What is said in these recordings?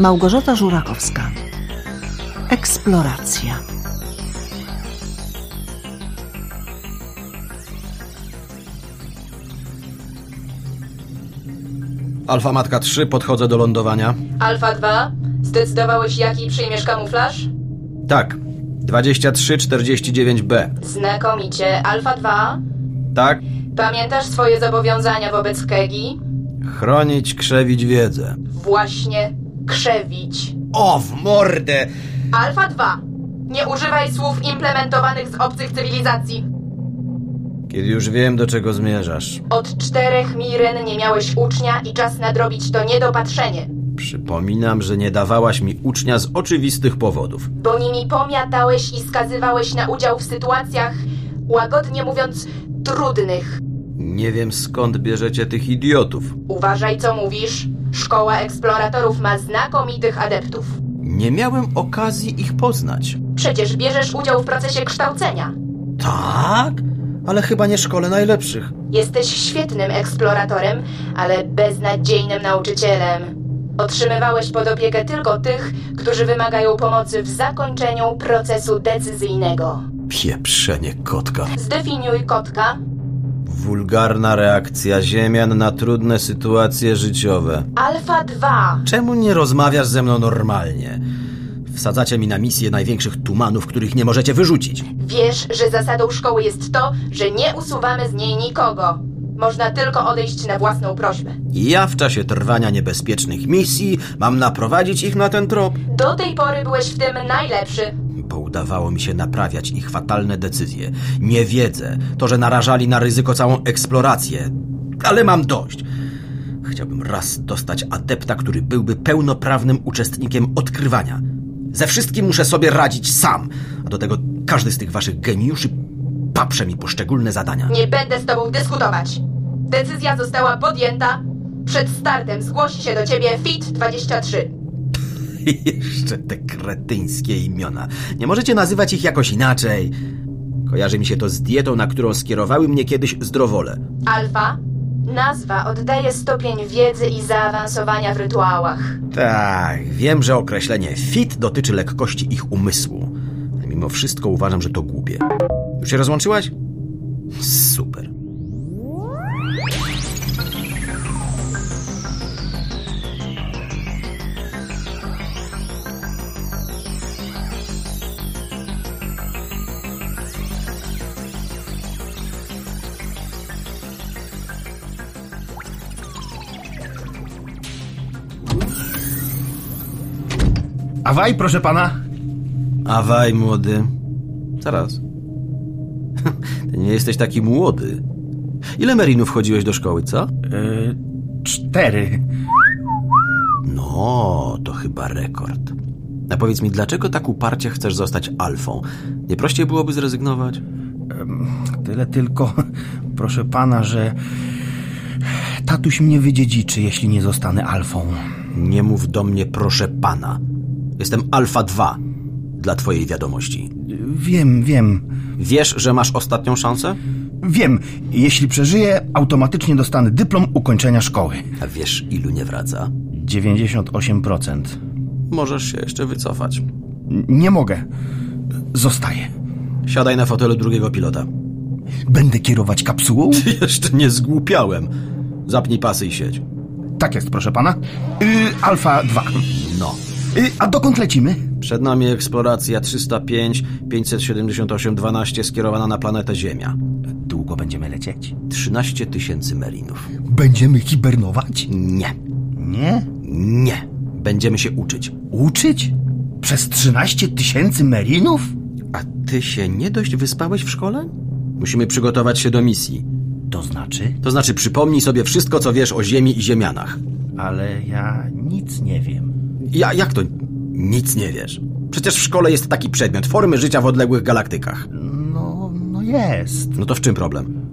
Małgorzata Żurakowska. Eksploracja. Alfa Matka 3, podchodzę do lądowania. Alfa 2, zdecydowałeś jaki przyjmiesz kamuflaż? Tak. 2349B. Znakomicie. Alfa 2, Tak. pamiętasz swoje zobowiązania wobec Kegi? Chronić, krzewić wiedzę. Właśnie krzewić. O, w mordę! Alfa 2, nie używaj słów implementowanych z obcych cywilizacji. Kiedy już wiem, do czego zmierzasz. Od czterech miren nie miałeś ucznia i czas nadrobić to niedopatrzenie, Przypominam, że nie dawałaś mi ucznia z oczywistych powodów. bo nimi pomiatałeś i skazywałeś na udział w sytuacjach, łagodnie mówiąc, trudnych. Nie wiem skąd bierzecie tych idiotów. Uważaj, co mówisz. Szkoła eksploratorów ma znakomitych adeptów. Nie miałem okazji ich poznać. Przecież bierzesz udział w procesie kształcenia. Tak? Ale chyba nie szkole najlepszych. Jesteś świetnym eksploratorem, ale beznadziejnym nauczycielem. Otrzymywałeś pod opiekę tylko tych, którzy wymagają pomocy w zakończeniu procesu decyzyjnego. Pieprzenie kotka. Zdefiniuj kotka. Wulgarna reakcja Ziemian na trudne sytuacje życiowe. Alfa 2. Czemu nie rozmawiasz ze mną normalnie? Wsadzacie mi na misję największych tumanów, których nie możecie wyrzucić. Wiesz, że zasadą szkoły jest to, że nie usuwamy z niej nikogo. Można tylko odejść na własną prośbę. Ja w czasie trwania niebezpiecznych misji mam naprowadzić ich na ten trop. Do tej pory byłeś w tym najlepszy. Bo udawało mi się naprawiać ich fatalne decyzje. Niewiedzę, to, że narażali na ryzyko całą eksplorację. Ale mam dość. Chciałbym raz dostać adepta, który byłby pełnoprawnym uczestnikiem odkrywania. Ze wszystkim muszę sobie radzić sam, a do tego każdy z tych waszych geniuszy paprze mi poszczególne zadania. Nie będę z tobą dyskutować. Decyzja została podjęta. Przed startem zgłosi się do ciebie FIT-23. Jeszcze te kretyńskie imiona. Nie możecie nazywać ich jakoś inaczej. Kojarzy mi się to z dietą, na którą skierowały mnie kiedyś zdrowole. Alfa. Nazwa oddaje stopień wiedzy i zaawansowania w rytuałach. Tak, wiem, że określenie fit dotyczy lekkości ich umysłu. Mimo wszystko uważam, że to głupie. Już się rozłączyłaś? Super. Awaj, proszę pana. Awaj, młody. Zaraz. Ty nie jesteś taki młody. Ile merinów chodziłeś do szkoły, co? Yy, cztery. No, to chyba rekord. A powiedz mi, dlaczego tak uparcie chcesz zostać alfą? Nie prościej byłoby zrezygnować? Tyle tylko, proszę pana, że tatuś mnie wydziedziczy, jeśli nie zostanę alfą. Nie mów do mnie, proszę pana. Jestem Alfa 2. Dla twojej wiadomości. Wiem, wiem. Wiesz, że masz ostatnią szansę? Wiem, jeśli przeżyję, automatycznie dostanę dyplom ukończenia szkoły. A wiesz, ilu nie wraca? 98%. Możesz się jeszcze wycofać. Nie mogę. Zostaję. Siadaj na fotelu drugiego pilota. Będę kierować kapsułą? Jeszcze nie zgłupiałem. Zapnij pasy i siedź. Tak jest, proszę pana. Yy, Alfa 2. No. Yy, a dokąd lecimy? Przed nami eksploracja 305 578 12 skierowana na planetę Ziemia. Długo będziemy lecieć? 13 tysięcy merinów. Będziemy hibernować? Nie. Nie? Nie. Będziemy się uczyć. Uczyć? Przez 13 tysięcy merinów? A ty się nie dość wyspałeś w szkole? Musimy przygotować się do misji. To znaczy? To znaczy przypomnij sobie wszystko, co wiesz o Ziemi i Ziemianach. Ale ja nic nie wiem. Ja, jak to nic nie wiesz? Przecież w szkole jest taki przedmiot, formy życia w odległych galaktykach. No, no jest. No to w czym problem?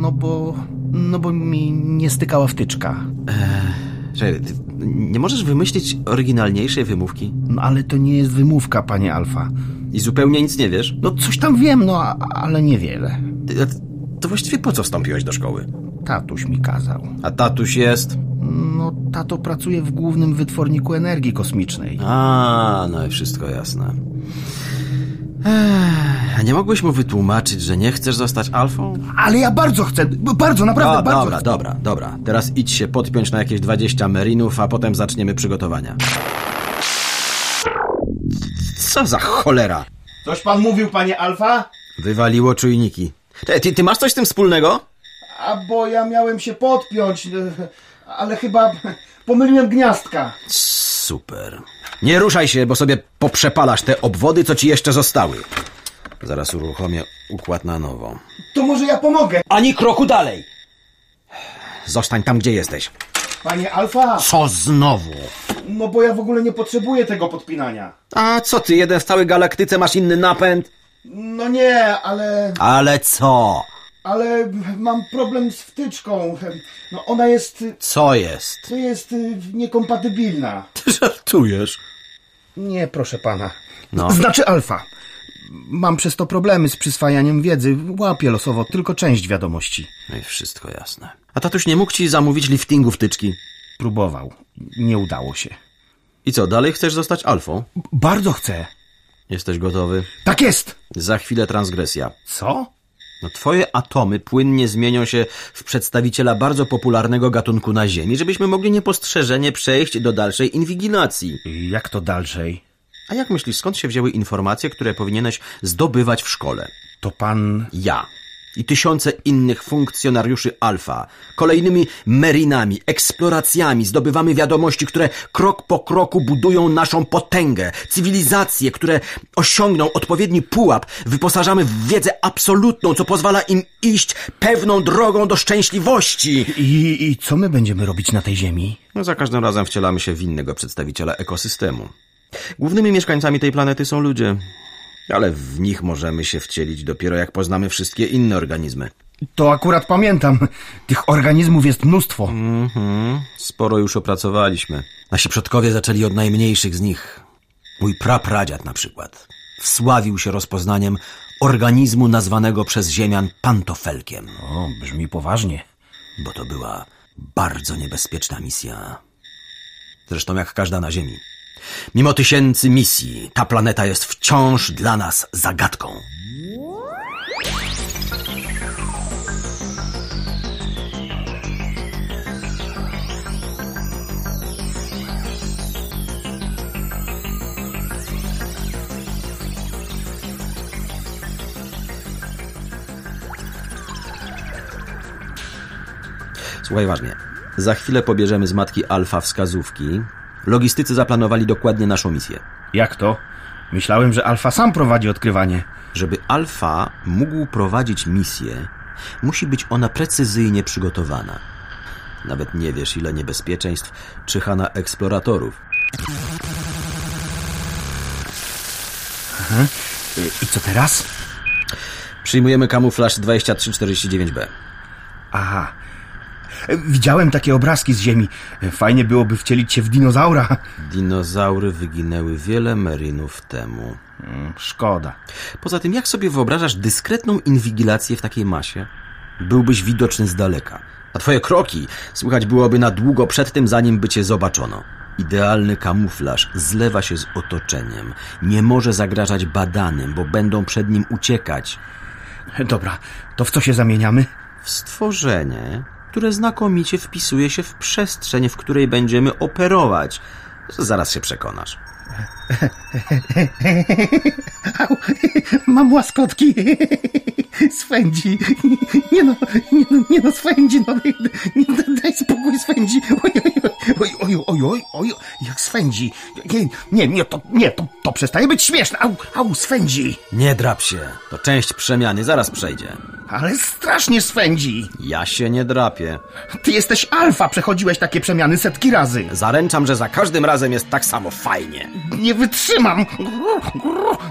No bo... No bo mi nie stykała wtyczka. Czekaj, ty nie możesz wymyślić oryginalniejszej wymówki? No ale to nie jest wymówka, panie Alfa. I zupełnie nic nie wiesz? No coś tam wiem, no a, ale niewiele. Ty, to właściwie po co wstąpiłeś do szkoły? Tatuś mi kazał. A tatuś jest? No, tato pracuje w głównym wytworniku energii kosmicznej. A, no i wszystko jasne. Ech, nie mógłbyś mu wytłumaczyć, że nie chcesz zostać alfą? Ale ja bardzo chcę, bardzo, naprawdę No, bardzo dobra, chcę. dobra, dobra. Teraz idź się podpiąć na jakieś 20 merinów, a potem zaczniemy przygotowania. Co za cholera? Coś pan mówił, panie Alfa? Wywaliło czujniki. Ty, ty, ty masz coś z tym wspólnego? A bo ja miałem się podpiąć, ale chyba pomyliłem gniazdka. Super. Nie ruszaj się, bo sobie poprzepalasz te obwody, co ci jeszcze zostały. Zaraz uruchomię układ na nowo. To może ja pomogę. Ani kroku dalej! Zostań tam, gdzie jesteś. Panie Alfa, Co znowu? no bo ja w ogóle nie potrzebuję tego podpinania. A co ty, jeden w całej galaktyce masz inny napęd? No nie, ale... Ale co? Ale mam problem z wtyczką. No ona jest... Co jest? To jest y, niekompatybilna. Ty żartujesz. Nie, proszę pana. No. Znaczy Alfa. Mam przez to problemy z przyswajaniem wiedzy. Łapię losowo tylko część wiadomości. No i wszystko jasne. A tatuś nie mógł ci zamówić liftingu wtyczki? Próbował. Nie udało się. I co, dalej chcesz zostać alfą? Bardzo chcę. Jesteś gotowy? Tak jest! Za chwilę transgresja. Co? No twoje atomy płynnie zmienią się w przedstawiciela bardzo popularnego gatunku na Ziemi, żebyśmy mogli niepostrzeżenie przejść do dalszej inwigilacji. Jak to dalszej? A jak myślisz, skąd się wzięły informacje, które powinieneś zdobywać w szkole? To pan... Ja i tysiące innych funkcjonariuszy Alfa, kolejnymi merinami, eksploracjami zdobywamy wiadomości, które krok po kroku budują naszą potęgę, cywilizacje, które osiągną odpowiedni pułap, wyposażamy w wiedzę absolutną, co pozwala im iść pewną drogą do szczęśliwości. I, I co my będziemy robić na tej ziemi? No za każdym razem wcielamy się w innego przedstawiciela ekosystemu. Głównymi mieszkańcami tej planety są ludzie, ale w nich możemy się wcielić dopiero jak poznamy wszystkie inne organizmy. To akurat pamiętam. Tych organizmów jest mnóstwo. Mhm, sporo już opracowaliśmy. Nasi przodkowie zaczęli od najmniejszych z nich. Mój prapradziad na przykład wsławił się rozpoznaniem organizmu nazwanego przez ziemian pantofelkiem, O, brzmi poważnie. bo to była bardzo niebezpieczna misja. Zresztą jak każda na Ziemi. Mimo tysięcy misji, ta planeta jest wciąż dla nas zagadką. Słuchaj ważnie. Za chwilę pobierzemy z matki Alfa wskazówki. Logistycy zaplanowali dokładnie naszą misję. Jak to? Myślałem, że Alfa sam prowadzi odkrywanie. Żeby Alfa mógł prowadzić misję, musi być ona precyzyjnie przygotowana. Nawet nie wiesz, ile niebezpieczeństw czyha na eksploratorów. Y, I co teraz? Przyjmujemy kamuflaż 2349B. Aha. E, Widziałem takie obrazki z Ziemi. E, Fajnie byłoby wcielić się w dinozaura. Dinozaury wyginęły wiele merinów temu. Mm, Szkoda. Poza tym, jak sobie wyobrażasz dyskretną inwigilację w takiej masie? Byłbyś widoczny z daleka, a twoje kroki słychać byłoby na długo przed tym, zanim by cię zobaczono. Idealny kamuflaż zlewa się z otoczeniem. Nie może zagrażać badanym, bo będą przed nim uciekać. Dobra, to w co się zamieniamy? W stworzenie, które znakomicie wpisuje się w przestrzeń, w której będziemy operować. Zaraz się przekonasz. Au, mam łaskotki. Swędzi. Nie no, nie no, nie no, swędzi. No, nie, daj spokój, swędzi. Oj, oj, oj, oj, oj, oj, oj, jak swędzi. Nie, nie, nie, to, nie, to, to przestaje być śmieszne. Au, au, swędzi. Nie drap się. To część przemiany, zaraz przejdzie. Ale strasznie swędzi. Ja się nie drapię. Ty jesteś alfa, przechodziłeś takie przemiany setki razy. Zaręczam, że za każdym razem jest tak samo fajnie. Nie wytrzymam.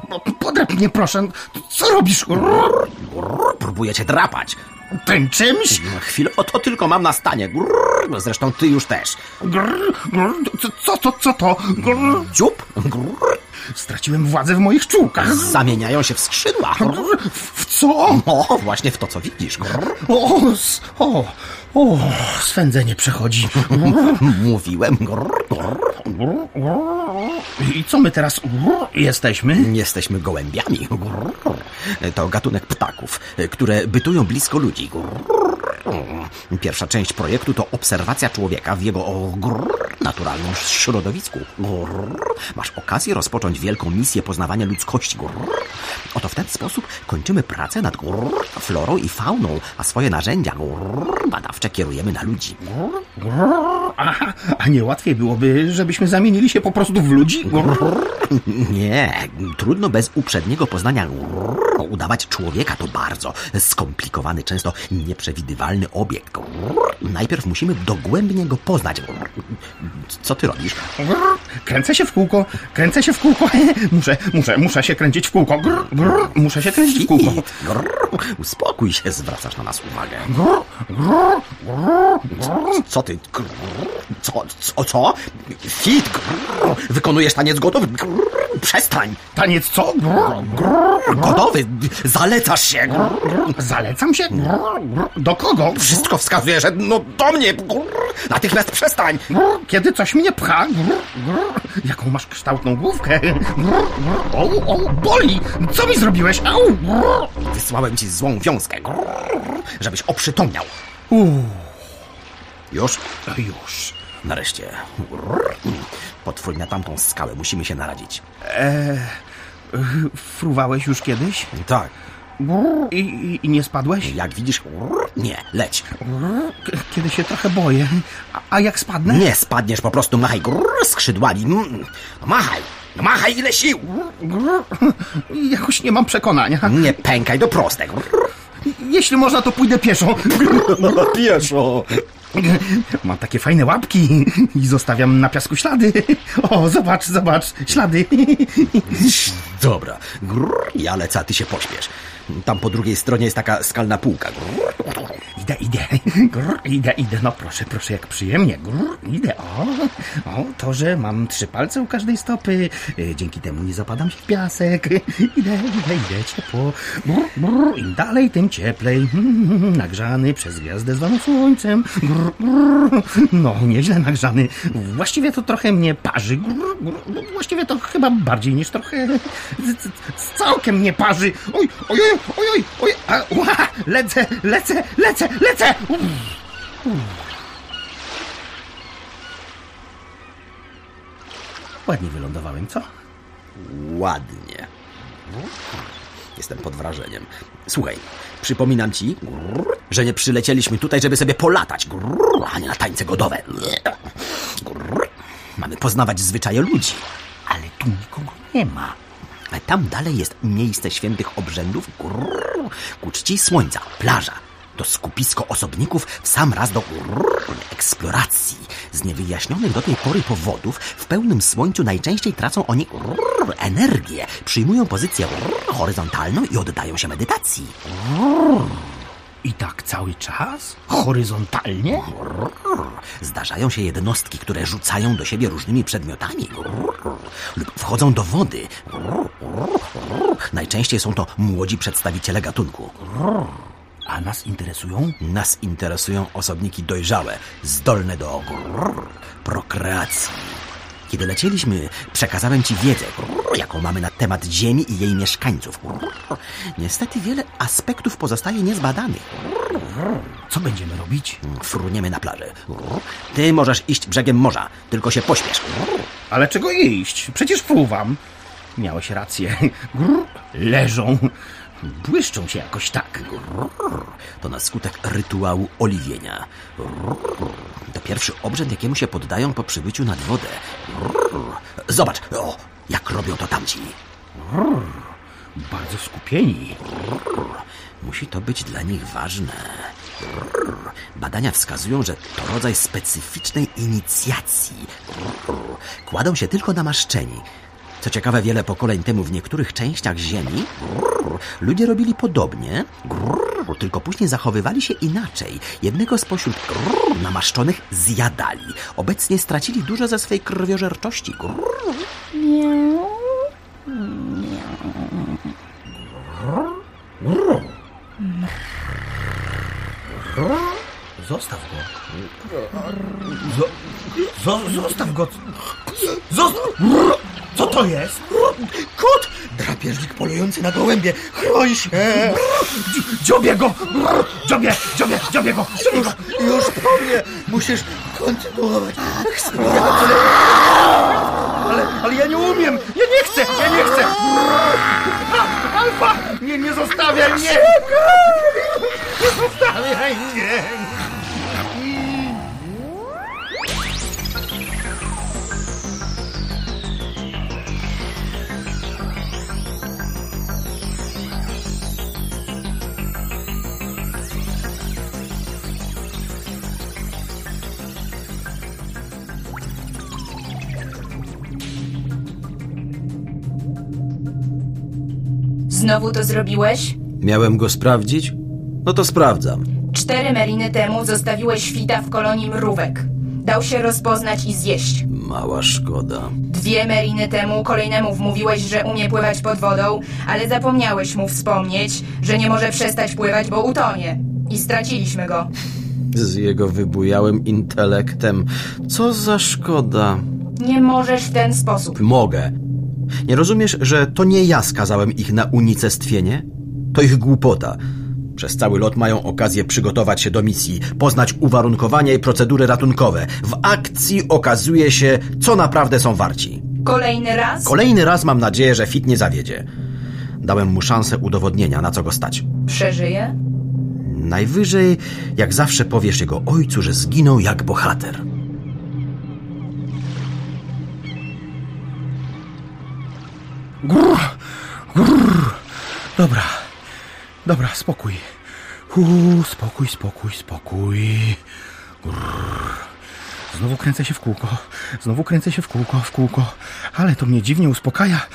No, Podrap mnie, proszę. Co robisz? Grrr, Próbuję cię drapać. Tym czymś? No, Chwilę, o to tylko mam na stanie. Grrr, no Zresztą ty już też. Grr, grr, Co, co to, co to? Dziób? Grrr. Straciłem władzę w moich czółkach. Zamieniają się w skrzydła. W co? O, właśnie w to, co widzisz. O, o, o, swędzenie przechodzi. Mówiłem. I co my teraz jesteśmy? Jesteśmy gołębiami. To gatunek ptaków, które bytują blisko ludzi. Pierwsza część projektu to obserwacja człowieka w jego naturalnym środowisku. Masz okazję rozpocząć wielką misję poznawania ludzkości. Oto w ten sposób kończymy pracę nad florą i fauną, a swoje narzędzia badawcze kierujemy na ludzi. Aha, a nie łatwiej byłoby, żebyśmy zamienili się po prostu w ludzi? Nie, trudno bez uprzedniego poznania udawać człowieka to bardzo skomplikowany, często nieprzewidywalny obiekt. Najpierw musimy dogłębnie go poznać. Co ty robisz? Kręcę się w kółko, kręcę się w kółko. Muszę, muszę, muszę się kręcić w kółko. Muszę się kręcić w kółko. Uspokój się, zwracasz na nas uwagę. Co ty? Co? Co? co? Fit! Wykonujesz taniec gotowy? Przestań! Taniec co? Gotowy! Zalecasz się! Zalecam się? Do kogo? wszystko wskazuje, że no do mnie! Natychmiast przestań! Kiedy coś mnie pcha? Jaką masz kształtną główkę? O, o, boli! Co mi zrobiłeś? Au! Wysłałem ci złą wiązkę, żebyś oprzytomniał. Uuu, Już? już. Nareszcie. Grr. Potwój na tamtą skałę, musimy się naradzić. Fruwałeś już kiedyś? Tak. I, i, I nie spadłeś? Jak widzisz, nie, leć. Kiedy się trochę boję. A, a jak spadnę? Nie spadniesz, po prostu machaj skrzydłami. Mm, No machaj, no machaj ile sił. Jakoś nie mam przekonania. Nie pękaj do proste. Grr. Jeśli można, to pójdę pieszo. No pieszo. Mam takie fajne łapki i zostawiam na piasku ślady. O, zobacz, zobacz, ślady. Dobra, grr, ja lecę, a ty się pośpiesz. Tam po drugiej stronie jest taka skalna półka. Idę, idę, grr, idę, idę. No proszę, proszę, jak przyjemnie. Grr, idę. O, o, to, że mam trzy palce u każdej stopy. Y, Dzięki temu nie zapadam się w piasek. Idę, idę, idę, ciepło. Grr, grr, Im dalej, tym cieplej. Nagrzany przez gwiazdę zwaną słońcem. Grr, grr. No, nieźle nagrzany. Właściwie to trochę mnie parzy. Grr, grr. Właściwie to chyba bardziej niż trochę. Całkiem mnie parzy. Oj, oj, oj, oj, oj, oj. A, lecę, lecę, lecę, lecę. Ładnie wylądowałem, co? Ładnie. Jestem pod wrażeniem. Słuchaj, przypominam ci, że nie przylecieliśmy tutaj, żeby sobie polatać, a nie na tańce godowe. Mamy poznawać zwyczaje ludzi. Ale tu nikogo nie ma. Tam dalej jest miejsce świętych obrzędów grrr, ku czci słońca, plaża. To skupisko osobników w sam raz do grrr, eksploracji. Z niewyjaśnionych do tej pory powodów w pełnym słońcu najczęściej tracą oni grrr, energię, przyjmują pozycję grrr, horyzontalną i oddają się medytacji. I tak cały czas? Horyzontalnie? Zdarzają się jednostki, które rzucają do siebie różnymi przedmiotami lub wchodzą do wody. Najczęściej są to młodzi przedstawiciele gatunku. A nas interesują? Nas interesują osobniki dojrzałe, zdolne do prokreacji. Kiedy lecieliśmy, przekazałem ci wiedzę, jaką mamy na temat Ziemi i jej mieszkańców. Niestety wiele aspektów pozostaje niezbadanych. Co będziemy robić? Fruniemy na plażę. Ty możesz iść brzegiem morza, tylko się pośpiesz. Ale czego iść? Przecież fruwam. Miałeś rację. Leżą. Błyszczą się jakoś tak. To na skutek rytuału oliwienia. To pierwszy obrzęd, jakiemu się poddają po przybyciu nad wodę. Zobacz, o, jak robią to tamci. Bardzo skupieni. Musi to być dla nich ważne. Badania wskazują, że to rodzaj specyficznej inicjacji. Kładą się tylko namaszczeni. Co ciekawe, wiele pokoleń temu w niektórych częściach Ziemi grrr, ludzie robili podobnie, grrr, tylko później zachowywali się inaczej. Jednego spośród grrr, namaszczonych zjadali. Obecnie stracili dużo ze swej krwiożerczości. Grrr. Miau. Zostaw go. Zo- zostaw go. Zostaw. Co to jest? Kot! Drapieżnik polujący na gołębie! Chroń się! Dziobie go! Dziobie, dziobie, dziobie go! Dziobie go! Już po mnie! Musisz kontynuować eksplorację! Ale, ale ja nie umiem! Ja nie chcę! Ja nie chcę! Alfa! Nie, nie zostawiaj mnie! Nie zostawiaj mnie! Znowu to zrobiłeś? Miałem go sprawdzić? No to sprawdzam. Cztery meliny temu zostawiłeś świta w kolonii mrówek. Dał się rozpoznać i zjeść. Mała szkoda. Dwie meliny temu kolejnemu wmówiłeś, że umie pływać pod wodą, ale zapomniałeś mu wspomnieć, że nie może przestać pływać, bo utonie. I straciliśmy go. Z jego wybujałym intelektem. Co za szkoda. Nie możesz w ten sposób. Mogę. Nie rozumiesz, że to nie ja skazałem ich na unicestwienie? To ich głupota. Przez cały lot mają okazję przygotować się do misji, poznać uwarunkowania i procedury ratunkowe. W akcji okazuje się, co naprawdę są warci. Kolejny raz? Kolejny raz mam nadzieję, że Fit nie zawiedzie. Dałem mu szansę udowodnienia, na co go stać. Przeżyje? Najwyżej, jak zawsze powiesz jego ojcu, że zginął jak bohater. Grr, grr. Dobra, dobra, spokój. Uu, spokój, spokój, spokój. Grr. Znowu kręcę się w kółko, znowu kręcę się w kółko, w kółko, ale to mnie dziwnie uspokaja.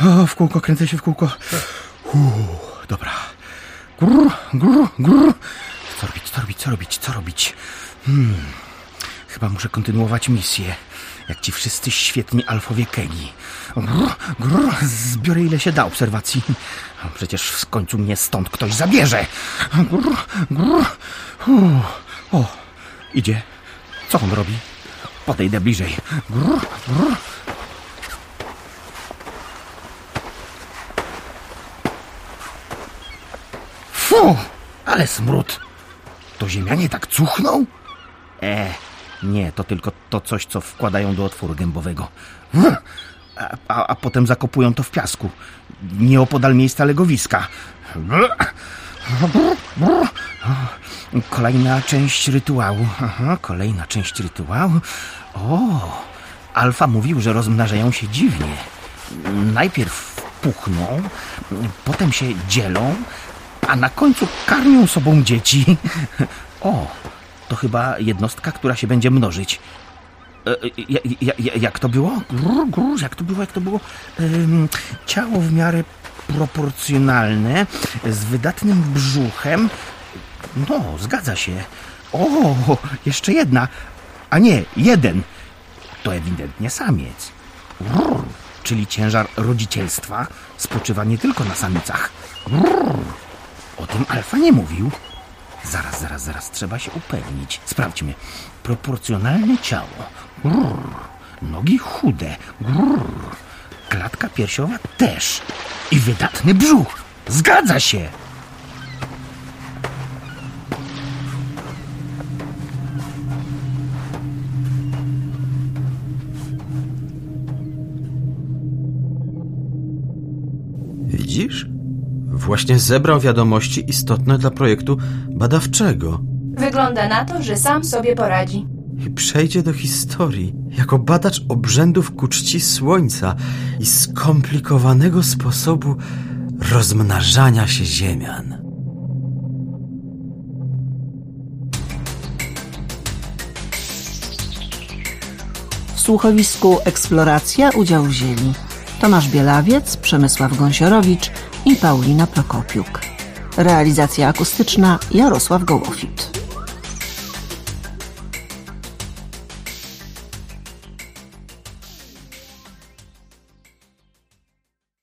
O, w kółko, kręcę się w kółko. Uu, dobra. Grr, grr, grr. Co robić, co robić, co robić, co robić? Hmm. Chyba muszę kontynuować misję. Jak ci wszyscy świetni alfowie Kegi. Grr, grr, zbiorę ile się da obserwacji. Przecież w końcu mnie stąd ktoś zabierze. Grr, grr. O, idzie. Co on robi? Podejdę bliżej. Grr, grr. Fu, ale smród. To ziemianie tak cuchną? E, nie, to tylko to coś, co wkładają do otworu gębowego. A, a, potem zakopują to w piasku. Nieopodal miejsca legowiska. Kolejna część rytuału. Aha, kolejna część rytuału. O, Alfa mówił, że rozmnażają się dziwnie. Najpierw puchną, potem się dzielą, a na końcu karmią sobą dzieci. O, to chyba jednostka, która się będzie mnożyć. E, e, ja, ja, ja, jak to było? Jak to było? Jak to było? Ciało w miarę proporcjonalne, z wydatnym brzuchem. No, zgadza się. O, jeszcze jedna. A nie, jeden. To ewidentnie samiec. Czyli ciężar rodzicielstwa spoczywa nie tylko na samicach. O tym Alfa nie mówił. Zaraz, zaraz, zaraz, trzeba się upewnić. Sprawdźmy. Proporcjonalne ciało. Grrr. Nogi chude. Grrr. Klatka piersiowa też. I wydatny brzuch. Zgadza się. Widzisz? Właśnie zebrał wiadomości istotne dla projektu badawczego Wygląda na to, że sam sobie poradzi. I przejdzie do historii jako badacz obrzędów ku czci słońca i skomplikowanego sposobu rozmnażania się ziemian. W słuchowisku Eksploracja udział wzięli Tomasz Bielawiec, Przemysław Gąsiorowicz i Paulina Prokopiuk. Realizacja akustyczna Jarosław Gołofit.